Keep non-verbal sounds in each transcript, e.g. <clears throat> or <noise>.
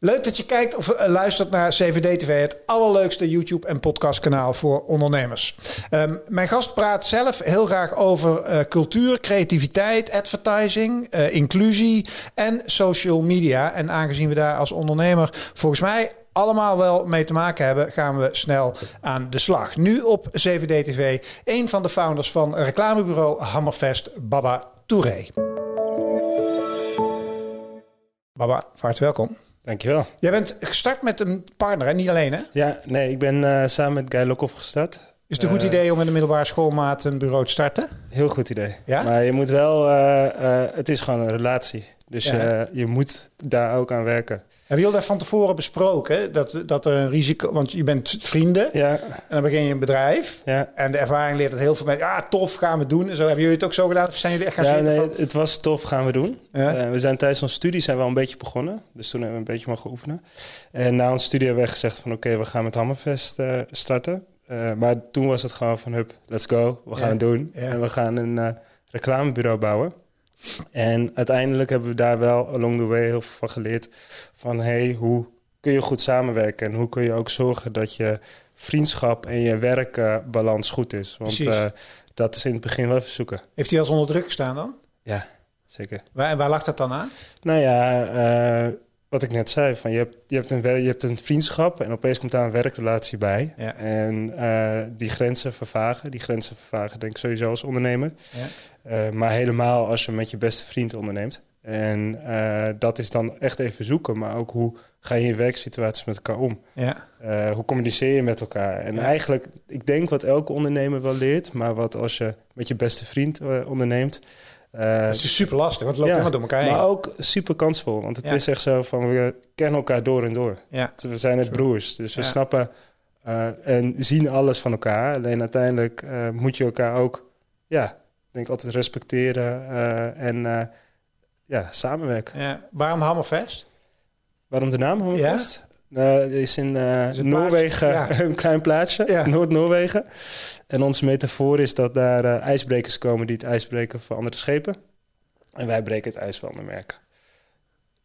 Leuk dat je kijkt of uh, luistert naar CVD TV, het allerleukste YouTube- en podcastkanaal voor ondernemers. Um, mijn gast praat zelf heel graag over uh, cultuur, creativiteit, advertising, uh, inclusie en social media. En aangezien we daar als ondernemer volgens mij allemaal wel mee te maken hebben, gaan we snel aan de slag. Nu op CVD TV, een van de founders van reclamebureau Hammerfest, Baba Touré. Baba, vaart welkom. Dankjewel. Jij bent gestart met een partner, hè? niet alleen hè? Ja, nee, ik ben uh, samen met Guy Lokhoff gestart. Is het een goed idee om in de middelbare schoolmaat een bureau te starten? Heel goed idee. Ja? Maar je moet wel, uh, het is gewoon een relatie. Dus ja. je moet daar ook aan werken. Hebben jullie dat van tevoren besproken? Dat, dat er een risico... Want je bent vrienden. Ja. En dan begin je een bedrijf. Ja. En de ervaring leert dat heel veel mensen... Ja, tof, gaan we doen. En zo. Hebben jullie het ook zo gedaan? Of zijn jullie echt gaan ja, zitten nee, van... het was tof, gaan we doen. Ja. Uh, we zijn tijdens onze studie zijn we al een beetje begonnen. Dus toen hebben we een beetje mogen oefenen. En na onze studie hebben we gezegd van... Oké, okay, we gaan met Hammerfest uh, starten. Uh, maar toen was het gewoon van... Hup, let's go. We gaan het doen. En we gaan een reclamebureau bouwen. En uiteindelijk hebben we daar wel along the way heel veel van geleerd. Van hey, hoe kun je goed samenwerken? En hoe kun je ook zorgen dat je vriendschap en je werkbalans goed is? Want uh, dat is in het begin wel even zoeken. Heeft hij als onder druk gestaan dan? Ja, zeker. Waar, en waar lag dat dan aan? Nou ja, uh, wat ik net zei, van je, hebt, je, hebt een, je hebt een vriendschap en opeens komt daar een werkrelatie bij. Ja. En uh, die grenzen vervagen. Die grenzen vervagen denk ik sowieso als ondernemer. Ja. Uh, maar helemaal als je met je beste vriend onderneemt. En uh, dat is dan echt even zoeken. Maar ook hoe ga je in werksituaties met elkaar om? Ja. hoe communiceer je met elkaar? En eigenlijk, ik denk wat elke ondernemer wel leert. Maar wat als je met je beste vriend onderneemt... Uh, dat is super lastig, want het loopt helemaal door elkaar heen. Maar ook super kansvol, want het ja. is echt zo van we kennen elkaar door en door. Ja. We zijn het broers, dus we snappen uh, en zien alles van elkaar. Alleen uiteindelijk uh, moet je elkaar ook, ja, denk altijd respecteren en ja, samenwerken. Ja. Waarom Hammerfest? Waarom de naam Hammerfest? Uh, is in uh, is Noorwegen ja. <laughs> een klein plaatsje, ja. Noord-Noorwegen. En onze metafoor is dat daar uh, ijsbrekers komen die het ijs breken voor andere schepen. En wij breken het ijs voor andere merken.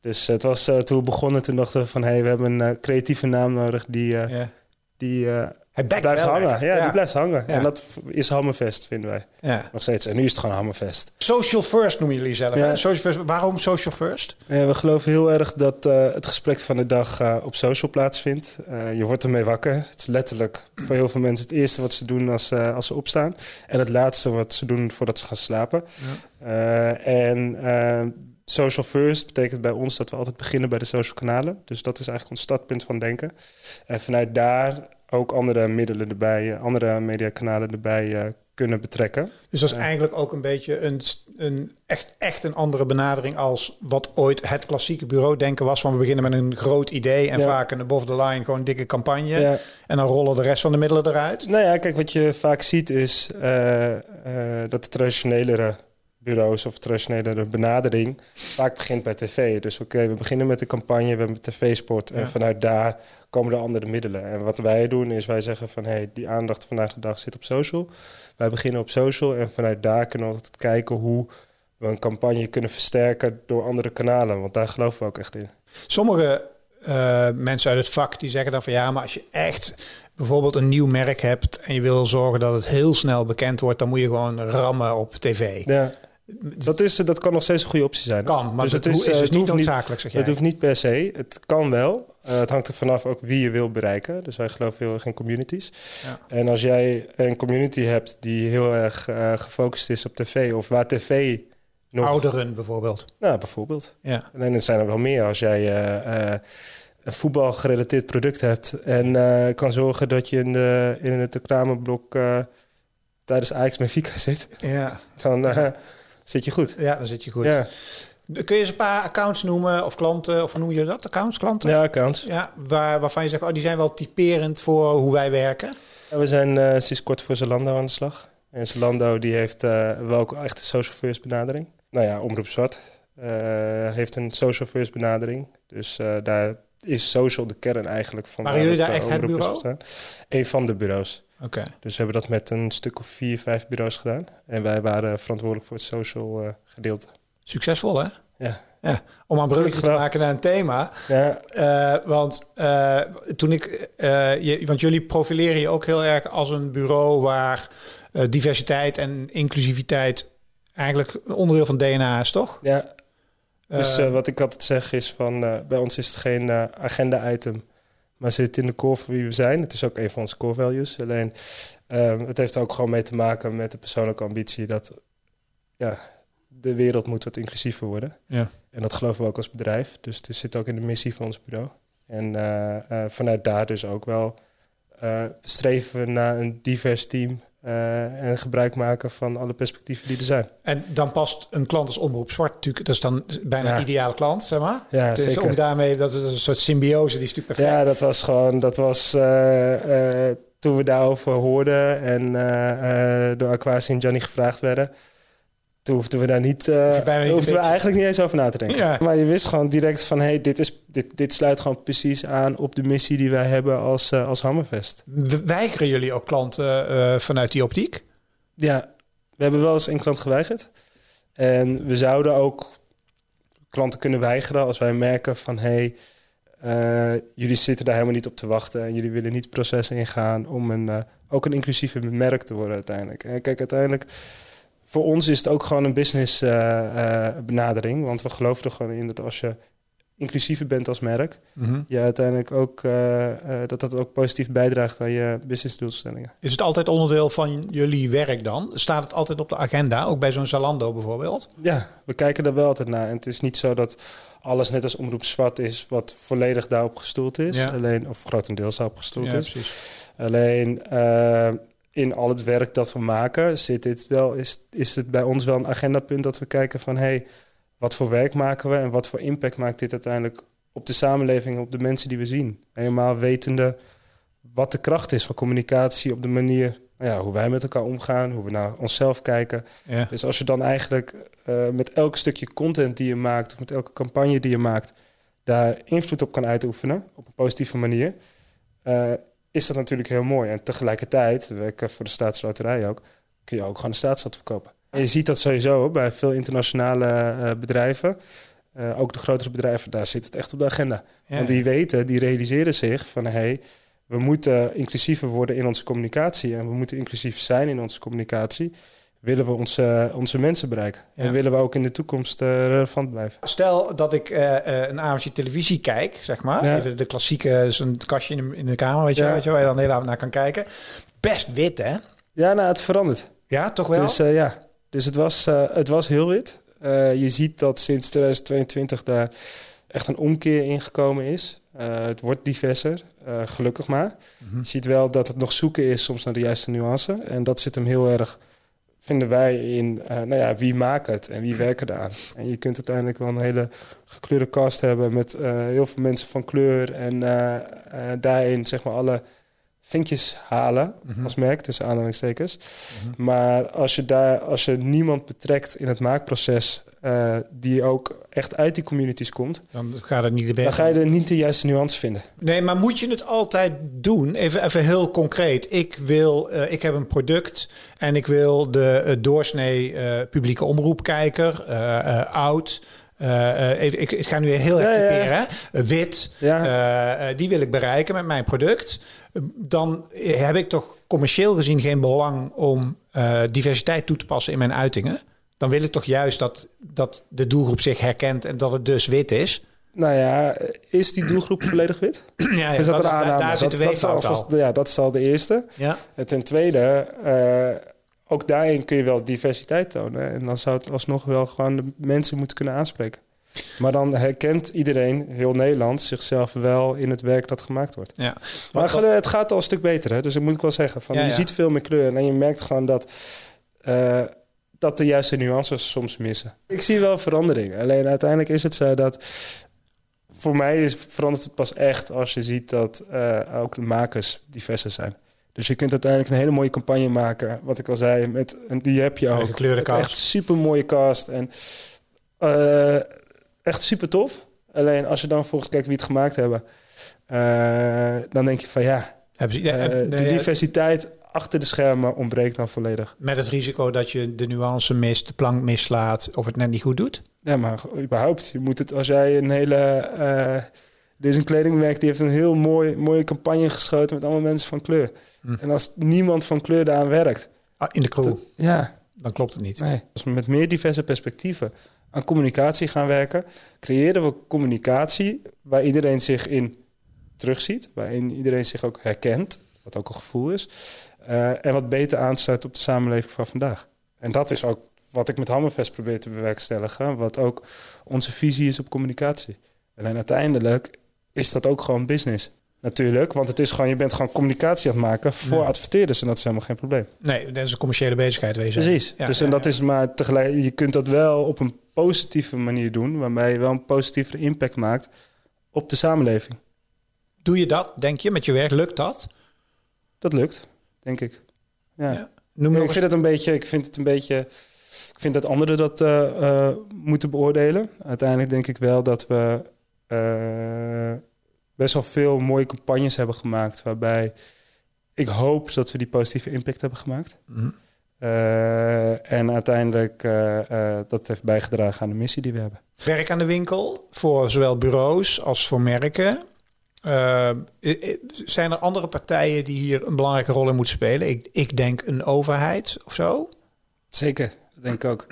Dus het was toen we begonnen, toen dachten we van... hé, hey, we hebben een creatieve naam nodig die, ja. die het blijft hangen. Ja, ja, die blijft hangen. Ja. En dat is Hammerfest, vinden wij. Ja. Nog steeds. En nu is het gewoon Hammerfest. Social first noemen jullie zelf. Ja. Social first. Waarom social first? We geloven heel erg dat uh, het gesprek van de dag uh, op social plaatsvindt. Uh, je wordt ermee wakker. Het is letterlijk voor heel veel mensen het eerste wat ze doen als, als ze opstaan. En het laatste wat ze doen voordat ze gaan slapen. en social first betekent bij ons dat we altijd beginnen bij de social kanalen. Dus dat is eigenlijk ons startpunt van denken. En vanuit daar ook andere middelen erbij, andere mediakanalen erbij uh, kunnen betrekken. Dus dat is eigenlijk ook een beetje een, een echt, echt een andere benadering als wat ooit het klassieke bureau denken was. Van we beginnen met een groot idee en ja. vaak een above the line gewoon dikke campagne. Ja. En dan rollen de rest van de middelen eruit. Nou ja, kijk, wat je vaak ziet is uh, uh, dat de traditionelere bureaus of traditionele benadering vaak begint bij tv. Dus oké, okay, we beginnen met de campagne, we hebben tv-sport ja. en vanuit daar komen er andere middelen. En wat wij doen is wij zeggen van hey, die aandacht vandaag de dag zit op social. Wij beginnen op social en vanuit daar kunnen we altijd kijken hoe we een campagne kunnen versterken door andere kanalen, want daar geloven we ook echt in. Sommige uh, mensen uit het vak die zeggen dan van ja, maar als je echt bijvoorbeeld een nieuw merk hebt en je wil zorgen dat het heel snel bekend wordt, dan moet je gewoon rammen op tv. Ja. Dat, is, dat kan nog steeds een goede optie zijn. Kan, maar dus het, is, is, is niet noodzakelijk, zeg jij. Het hoeft niet per se. Het kan wel. Uh, het hangt er vanaf ook wie je wil bereiken. Dus wij geloven heel erg in communities. Ja. En als jij een community hebt die heel erg uh, gefocust is op tv... of waar tv nog... Ouderen bijvoorbeeld. Nou, bijvoorbeeld. Ja. Alleen het zijn er wel meer. Als jij uh, een voetbalgerelateerd product hebt... en kan zorgen dat je in, de, in het reclameblok tijdens Ajax Benfica <laughs> zit... Ja. dan zit je goed. Ja, dan zit je goed. Ja. Kun je eens een paar accounts noemen of klanten, of hoe noem je dat? Accounts, klanten? Ja, accounts. Ja, waar, waarvan je zegt, oh, die zijn wel typerend voor hoe wij werken. Ja, we zijn uh, sinds kort voor Zalando aan de slag. En Zalando die heeft uh, wel ook echt een social first benadering. nou ja, Omroep Zwart heeft een social first benadering. Dus daar is social de kern eigenlijk van. Maar jullie daar echt het bureau? Een van de bureaus. Oké. Dus we hebben dat met een stuk of vier, vijf bureaus gedaan. En wij waren verantwoordelijk voor het social uh, gedeelte. Succesvol, hè? Ja. ja. Om een bruggetje te maken naar een thema. Ja. Uh, want uh, toen ik, je, want jullie profileren je ook heel erg als een bureau waar diversiteit en inclusiviteit eigenlijk een onderdeel van DNA is, toch? Ja, dus wat ik altijd zeg is van bij ons is het geen agenda-item, maar zit in de core van wie we zijn. Het is ook een van onze core values. Alleen ehm, het heeft ook gewoon mee te maken met de persoonlijke ambitie dat ja, de wereld moet wat inclusiever worden. Ja. En dat geloven we ook als bedrijf. Dus het zit ook in de missie van ons bureau. En vanuit daar dus ook wel streven we naar een divers team uh, en gebruik maken van alle perspectieven die er zijn. En dan past een klant als Omroep Zwart natuurlijk, dat is dan bijna ja. een ideale klant, zeg maar. Ja, dus zeker. om daarmee, dat is een soort symbiose, die is natuurlijk perfect. Ja, dat was gewoon, dat was uh, uh, toen we daarover hoorden en door Aquasi en Johnny gevraagd werden. Toen hoefden we daar niet, uh, hoefden we eigenlijk niet eens over na te denken. Ja. Maar je wist gewoon direct van, hey, dit, is, dit, dit sluit gewoon precies aan op de missie die wij hebben als, uh, als Hammerfest. Weigeren jullie ook klanten uh, vanuit die optiek? Ja, we hebben wel eens een klant geweigerd. En we zouden ook klanten kunnen weigeren als wij merken van, hey, jullie zitten daar helemaal niet op te wachten en jullie willen niet processen ingaan om een, ook een inclusieve merk te worden uiteindelijk. En kijk, uiteindelijk voor ons is het ook gewoon een business uh, uh, benadering. Want we geloven er gewoon in dat als je inclusiever bent als merk, mm -hmm. je uiteindelijk ook uh, dat dat ook positief bijdraagt aan je businessdoelstellingen. Is het altijd onderdeel van jullie werk dan? Staat het altijd op de agenda, ook bij zo'n Zalando bijvoorbeeld? Ja, we kijken daar wel altijd naar. En het is niet zo dat alles net als omroep zwart is, wat volledig daarop gestoeld is. Ja. Alleen, of grotendeels daarop gestoeld ja, is. Precies. Alleen in al het werk dat we maken, zit dit wel, is, is het bij ons wel een agendapunt dat we kijken van hey, wat voor werk maken we en wat voor impact maakt dit uiteindelijk op de samenleving, op de mensen die we zien. Helemaal wetende wat de kracht is van communicatie op de manier nou ja, hoe wij met elkaar omgaan, hoe we naar onszelf kijken. Ja. Dus als je dan eigenlijk uh, met elk stukje content die je maakt, of met elke campagne die je maakt, daar invloed op kan uitoefenen op een positieve manier. Uh, is dat natuurlijk heel mooi. En tegelijkertijd, we werken voor de staatsloterij ook, kun je ook gewoon de staatsstad verkopen. En je ziet dat sowieso bij veel internationale uh, bedrijven. Uh, ook de grotere bedrijven, daar zit het echt op de agenda. Ja. Want die weten, die realiseren zich van... hey, we moeten inclusiever worden in onze communicatie... en we moeten inclusief zijn in onze communicatie... willen we onze, onze mensen bereiken. Ja. En willen we ook in de toekomst uh, relevant blijven. Stel dat ik uh, een avondje televisie kijk, zeg maar. Ja. Even de klassieke, zo'n kastje in de, in de kamer, weet je, Ja. weet je, waar je dan heel avond naar kan kijken. Best wit, hè? Ja, nou, het verandert. Ja, toch wel? Dus uh, ja, dus het was, het was heel wit. Je ziet dat sinds 2022 daar echt een omkeer ingekomen is. het wordt diverser, gelukkig maar. Mhm. Je ziet wel dat het nog zoeken is soms naar de juiste nuance. En dat zit hem heel erg, vinden wij, in nou ja, wie maakt het en wie werken eraan. En je kunt uiteindelijk wel een hele gekleurde cast hebben met heel veel mensen van kleur. En daarin zeg maar alle vinkjes halen Mhm. als merk, tussen aanhalingstekens. Mhm. Maar als je daar, als je niemand betrekt in het maakproces, uh, die ook echt uit die communities komt, Dan het niet de dan ga je er niet de juiste nuance vinden. Nee, maar moet je het altijd doen? Even, even heel concreet. Ik wil, uh, ik heb een product en ik wil de uh, doorsnee publieke omroepkijker, oud. even, ik, ik ga nu heel erg Ja, typeren. Wit, Ja. die wil ik bereiken met mijn product. Dan heb ik toch commercieel gezien geen belang om diversiteit toe te passen in mijn uitingen. Dan wil ik toch juist dat, dat de doelgroep zich herkent en dat het dus wit is. Nou ja, is die doelgroep <clears throat> volledig wit? Ja, ja, is dat, dat een aanname? daar zit dat, de dat is al Ja, dat is al de eerste. Ja. En ten tweede, eh, ook daarin kun je wel diversiteit tonen. En dan zou het alsnog wel gewoon de mensen moeten kunnen aanspreken. Maar dan herkent iedereen, heel Nederland, zichzelf wel in het werk dat gemaakt wordt. Ja. Maar het gaat al een stuk beter, hè? dus dat moet ik wel zeggen. Van, Ja, je ja. ziet veel meer kleur en je merkt gewoon dat, eh, dat de juiste nuances soms missen. Ik zie wel verandering. Alleen uiteindelijk is het zo dat... Voor mij is, verandert het pas echt als je ziet dat eh, ook de makers diverser zijn. Dus je kunt uiteindelijk een hele mooie campagne maken. Wat ik al zei, met, en die heb je ook. Cast. Echt super mooie cast. En uh, echt super tof. Alleen als je dan volgens kijkt wie het gemaakt hebben, uh, dan denk je van ja, hebben ze, uh, de diversiteit achter de schermen ontbreekt dan volledig. Met het risico dat je de nuance mist, de plank mislaat of het net niet goed doet? Ja, maar überhaupt. Je moet het als jij een hele. Uh, er is een kledingmerk die heeft een heel mooi, mooie campagne geschoten met allemaal mensen van kleur. Hm. En als niemand van kleur daaraan werkt. Ah, in de crew. ja. Dan klopt het niet. Nee. Als we met meer diverse perspectieven aan communicatie gaan werken, creëren we communicatie waar iedereen zich in terugziet, waarin iedereen zich ook herkent, wat ook een gevoel is, uh, en wat beter aansluit op de samenleving van vandaag. En dat is ook wat ik met Hammerfest probeer te bewerkstelligen, wat ook onze visie is op communicatie. En uiteindelijk is dat ook gewoon business. Natuurlijk, want het is gewoon, je bent gewoon communicatie aan het maken voor adverteerders en dat is helemaal geen probleem. Nee, dat is een commerciële bezigheid wezen. Precies. dus en dat is maar tegelijk, je kunt dat wel op een positieve manier doen, waarbij je wel een positieve impact maakt op de samenleving. Doe je dat, denk je, met je werk? Lukt dat? Dat lukt, denk ik. Ja. Noem ik vind het een beetje, ik vind het een beetje, ik vind dat anderen dat uh, moeten beoordelen. Uiteindelijk denk ik wel dat we uh, best wel veel mooie campagnes hebben gemaakt, waarbij ik hoop dat we die positieve impact hebben gemaakt. Mhm. en uiteindelijk dat heeft bijgedragen aan de missie die we hebben. Werk aan de winkel voor zowel bureaus als voor merken. Uh, zijn er andere partijen die hier een belangrijke rol in moeten spelen? Ik, ik denk een overheid of zo. Zeker, denk ik ook.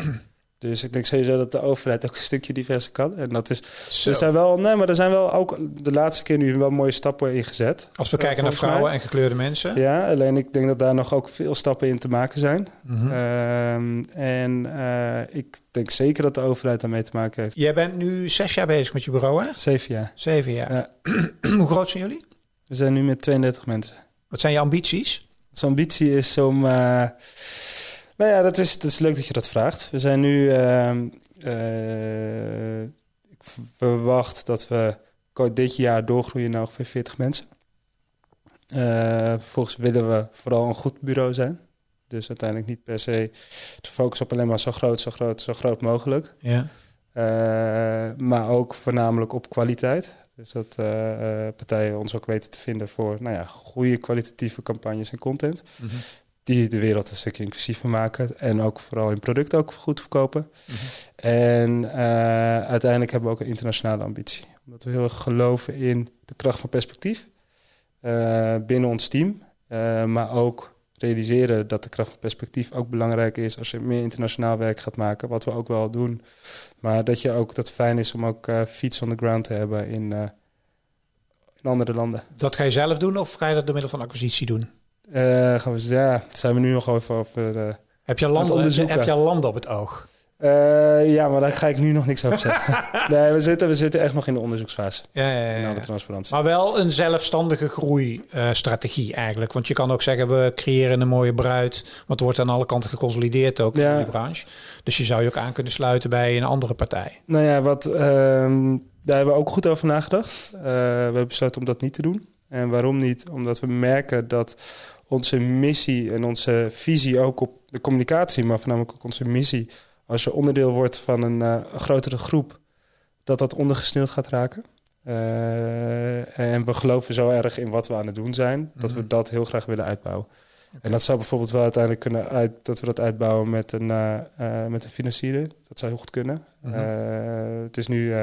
Dus ik denk sowieso dat de overheid ook een stukje diverser kan. En dat is. Er zijn wel, nee, maar er zijn wel ook de laatste keer nu wel mooie stappen ingezet. Als we kijken naar vrouwen en gekleurde mensen. Ja, alleen ik denk dat daar nog ook veel stappen in te maken zijn. Mhm. Ehm, en uh, ik denk zeker dat de overheid daarmee te maken heeft. Jij bent nu zes jaar bezig met je bureau, hè? Zeven jaar. Zeven jaar. Ja. <clears throat> Hoe groot zijn jullie? We zijn nu met 32 mensen. Wat zijn je ambities? Onze ambitie is om. Uh, nou ja, dat is, dat is leuk dat je dat vraagt. We zijn nu. Uh, uh, ik verwacht dat we dit jaar doorgroeien naar ongeveer 40 mensen. Uh, vervolgens willen we vooral een goed bureau zijn. Dus uiteindelijk niet per se te focussen op alleen maar zo groot, zo groot, zo groot mogelijk. Ja. Uh, maar ook voornamelijk op kwaliteit. Dus dat uh, partijen ons ook weten te vinden voor nou ja, goede kwalitatieve campagnes en content. Mm -hmm die de wereld een stukje inclusiever maken. En ook vooral in producten ook goed verkopen. Mhm. En uh, uiteindelijk hebben we ook een internationale ambitie. Omdat we heel erg geloven in de kracht van perspectief uh, binnen ons team. Uh, maar ook realiseren dat de kracht van perspectief ook belangrijk is als je meer internationaal werk gaat maken. Wat we ook wel doen. Maar dat je ook dat fijn is om ook feeds on the ground te hebben in, in andere landen. Dat ga je zelf doen of ga je dat door middel van acquisitie doen? Uh, gaan we, ja, zijn we nu nog over, over uh, heb, je land, heb je land op het oog? Uh, ja, maar daar ga ik nu nog niks over zeggen. <laughs> nee, we zitten, we zitten echt nog in de onderzoeksfase. Ja, ja, ja, de transparantie. Maar wel een zelfstandige groeistrategie eigenlijk. Want je kan ook zeggen, we creëren een mooie bruid. Want er wordt aan alle kanten geconsolideerd ook in die branche. Dus je zou je ook aan kunnen sluiten bij een andere partij. Nou ja, wat, ehm, daar hebben we ook goed over nagedacht. we hebben besloten om dat niet te doen. En waarom niet? Omdat we merken dat onze missie en onze visie ook op de communicatie, maar voornamelijk ook onze missie, als je onderdeel wordt van een, uh, grotere groep, dat dat ondergesneeuwd gaat raken. Uh, en we geloven zo erg in wat we aan het doen zijn, dat we mhm. dat heel graag willen uitbouwen. En dat zou bijvoorbeeld wel uiteindelijk kunnen uit, dat we dat uitbouwen met een, uh, met een financier. Dat zou heel goed kunnen. Mhm. het is nu,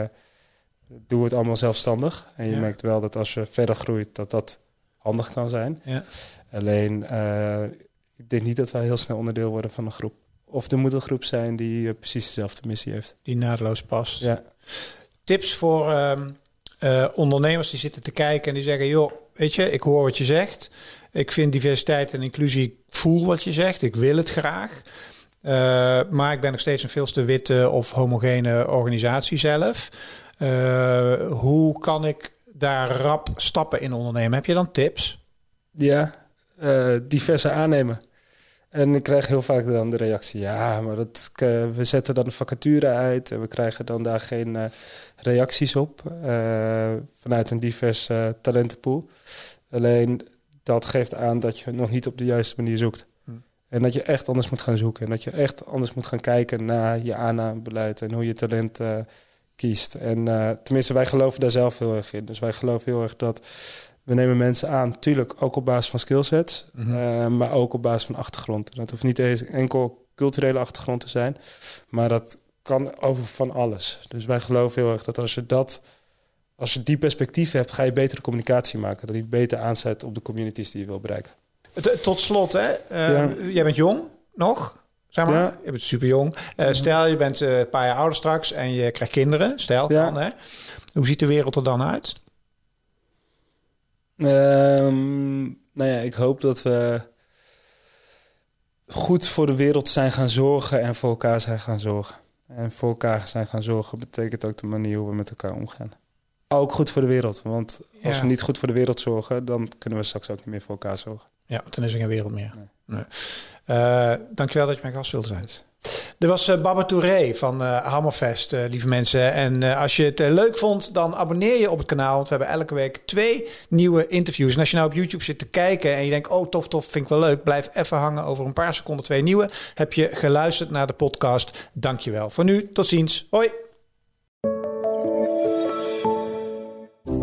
doen we het allemaal zelfstandig. En je merkt wel dat als je verder groeit, dat dat handig kan zijn. Ja. Alleen, uh, ik denk niet dat wij heel snel onderdeel worden van een groep. Of er moet een groep zijn die uh, precies dezelfde missie heeft. Die naadloos past. Ja. Tips voor um, uh, ondernemers die zitten te kijken en die zeggen... joh, weet je, ik hoor wat je zegt. Ik vind diversiteit en inclusie, ik voel wat je zegt. Ik wil het graag. maar ik ben nog steeds een veel te witte of homogene organisatie zelf. Hoe kan ik daar rap stappen in ondernemen? Heb je dan tips? Ja, uh, diverse aannemen. En ik krijg heel vaak dan de reactie: ja, maar dat, we zetten dan een vacature uit en we krijgen dan daar geen uh, reacties op vanuit een divers talentenpool. Alleen dat geeft aan dat je nog niet op de juiste manier zoekt. Hm. En dat je echt anders moet gaan zoeken. En dat je echt anders moet gaan kijken naar je aannamebeleid en hoe je talent kiest. En uh, tenminste, wij geloven daar zelf heel erg in. Dus wij geloven heel erg dat we nemen mensen aan, natuurlijk ook op basis van skillsets, mm maar ook op basis van achtergrond. dat hoeft niet eens enkel culturele achtergrond te zijn, maar dat kan over van alles. Dus wij geloven heel erg dat als je dat, als je die perspectief hebt, ga je betere communicatie maken. Dat die beter aanzet op de communities die je wil bereiken. Tot slot, hè? Uh, jij bent jong nog. Zeg maar, ja. je bent super jong. Uh, stel, je bent uh, een paar jaar ouder straks en je krijgt kinderen. Stel ja. dan, hè? Hoe ziet de wereld er dan uit? Um, nou ja, ik hoop dat we goed voor de wereld zijn gaan zorgen en voor elkaar zijn gaan zorgen. En voor elkaar zijn gaan zorgen betekent ook de manier hoe we met elkaar omgaan. Ook goed voor de wereld, want als we niet goed voor de wereld zorgen, dan kunnen we straks ook niet meer voor elkaar zorgen. Ja, dan is er geen wereld meer. Nee. Nee. Uh, dankjewel dat je mijn gast wilde zijn. Er was uh, Baba Touré van uh, Hammerfest, lieve mensen. En als je het leuk vond, dan abonneer je op het kanaal. Want we hebben elke week twee nieuwe interviews. En als je nou op YouTube zit te kijken en je denkt... oh, tof, tof, vind ik wel leuk. Blijf even hangen over een paar seconden twee nieuwe. Heb je geluisterd naar de podcast? Dankjewel. Voor nu, tot ziens. Hoi.